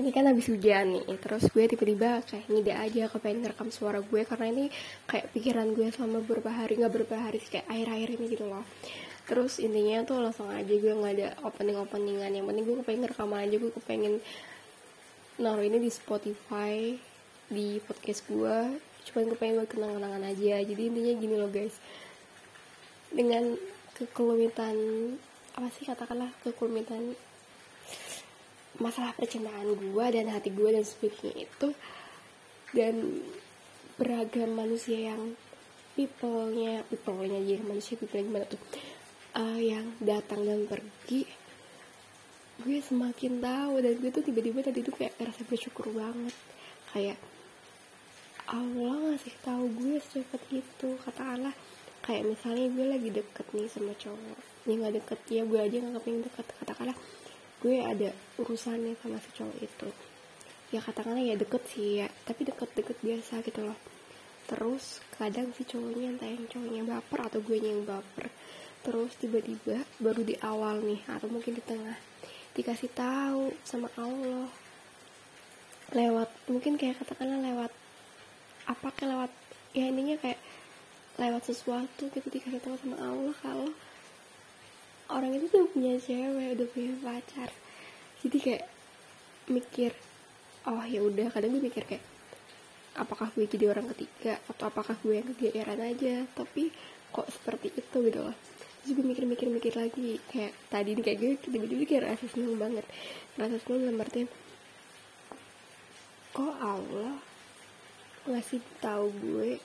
ini kan habis hujan nih terus gue tiba-tiba kayak ngide aja kepengen ngerekam suara gue karena ini kayak pikiran gue selama beberapa hari nggak beberapa hari sih kayak akhir-akhir ini gitu loh. Terus intinya tuh langsung aja gue nggak ada opening openingan yang penting gue kepengen ngerekam aja gue kepengen naruh ini di Spotify di podcast gue cuman kepengen buat kenang-kenangan aja. Jadi intinya gini loh guys. Dengan kekelumitan apa sih katakanlah kekelumitan masalah percintaan gue dan hati gue dan sebagainya itu dan beragam manusia yang people-nya people-nya aja manusia people gimana tuh uh, yang datang dan pergi gue semakin tahu dan gue tuh tiba-tiba tadi tuh kayak ngerasa bersyukur banget. Kayak Allah ngasih tahu gue secepat itu kata Allah kayak misalnya gue lagi deket nih sama cowok ini nggak deket ya gue aja nggak pengen deket katakanlah gue ada urusannya sama si cowok itu. Ya katakanlah ya deket sih ya. Tapi deket-deket biasa gitu loh. Terus kadang si cowoknya entah yang cowoknya baper atau gue yang baper. Terus tiba-tiba baru di awal nih atau mungkin di tengah dikasih tahu sama Allah. Lewat mungkin kayak katakanlah lewat apa kayak lewat ya ininya kayak lewat sesuatu gitu dikasih tahu sama Allah kalau orang itu tuh punya cewek udah punya pacar. Jadi kayak mikir oh ya udah. Kadang gue mikir kayak apakah gue jadi orang ketiga atau apakah gue yang kegeeran aja? Tapi kok seperti itu gitu loh. Terus gue mikir-mikir-mikir lagi. Kayak tadi nih kayak gue tiba-tiba kayak rasa seneng banget. Rasa seneng dalam artian kok Allah ngasih tahu gue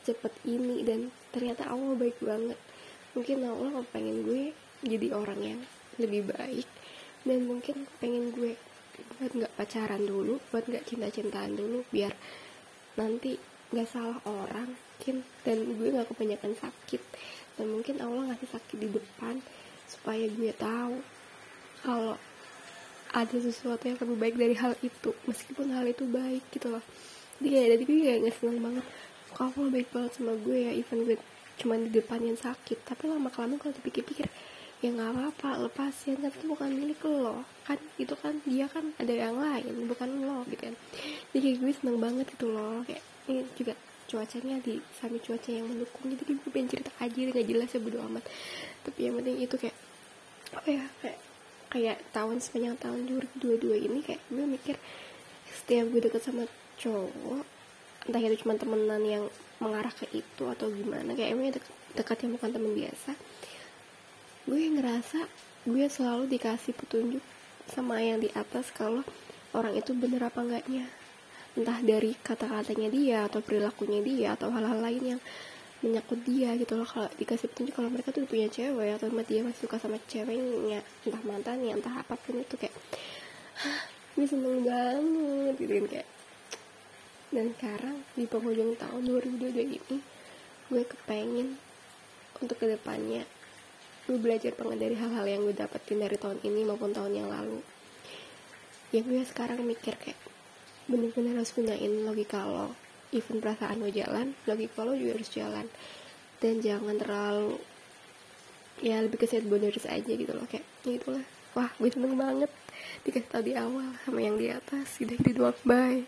secepat ini dan ternyata Allah baik banget mungkin Allah pengen gue jadi orang yang lebih baik. Dan mungkin pengen gue buat nggak pacaran dulu buat nggak cinta-cintaan dulu biar nanti nggak salah orang mungkin. Dan gue nggak kebanyakan sakit. Dan mungkin Allah ngasih sakit di depan supaya gue tahu kalau ada sesuatu yang lebih baik dari hal itu meskipun hal itu baik gitu loh. Jadi kayak dari gue kayak nggak seneng banget Allah baik banget sama gue ya even gue cuma di depan yang sakit. Tapi lama kelamaan kalau dipikir-pikir ya nggak apa-apa lepasin kan itu bukan milik lo kan? Itu kan dia kan ada yang lain bukan lo gitu kan? Jadi gue seneng banget itu loh. Kayak ini juga cuacanya di sami cuaca yang mendukung. Jadi gue pengen cerita aja nggak jelas ya bodo amat. Tapi yang penting itu kayak apa ya kayak kayak tahun sepanjang tahun 2022 ini kayak gue mikir setiap gue deket sama cowok entah itu cuma temenan yang mengarah ke itu atau gimana. Kayak emang dekat, dekat yang bukan temen biasa. Gue ngerasa gue selalu dikasih petunjuk sama yang di atas kalau orang itu bener apa enggaknya. Entah dari kata-katanya dia atau perilakunya dia atau hal-hal lain yang menyangkut dia gitu loh. Kalau dikasih petunjuk kalau mereka tuh punya cewek atau dia masih suka sama ceweknya entah mantannya entah apa pun itu kayak gue seneng banget gitu kan kayak dan sekarang di penghujung tahun 2022 ini gue kepengen untuk ke depannya gue belajar banget dari hal-hal yang gue dapetin dari tahun ini maupun tahun yang lalu. Ya gue sekarang mikir kayak bener-bener harus gunain logika lo. Even perasaan lo jalan logika lo juga harus jalan. Dan jangan terlalu ya lebih ke set boundaries aja gitu loh. Kayak ya itulah. Wah gue seneng banget dikasih tau di awal sama yang di atas udah gitu doang bye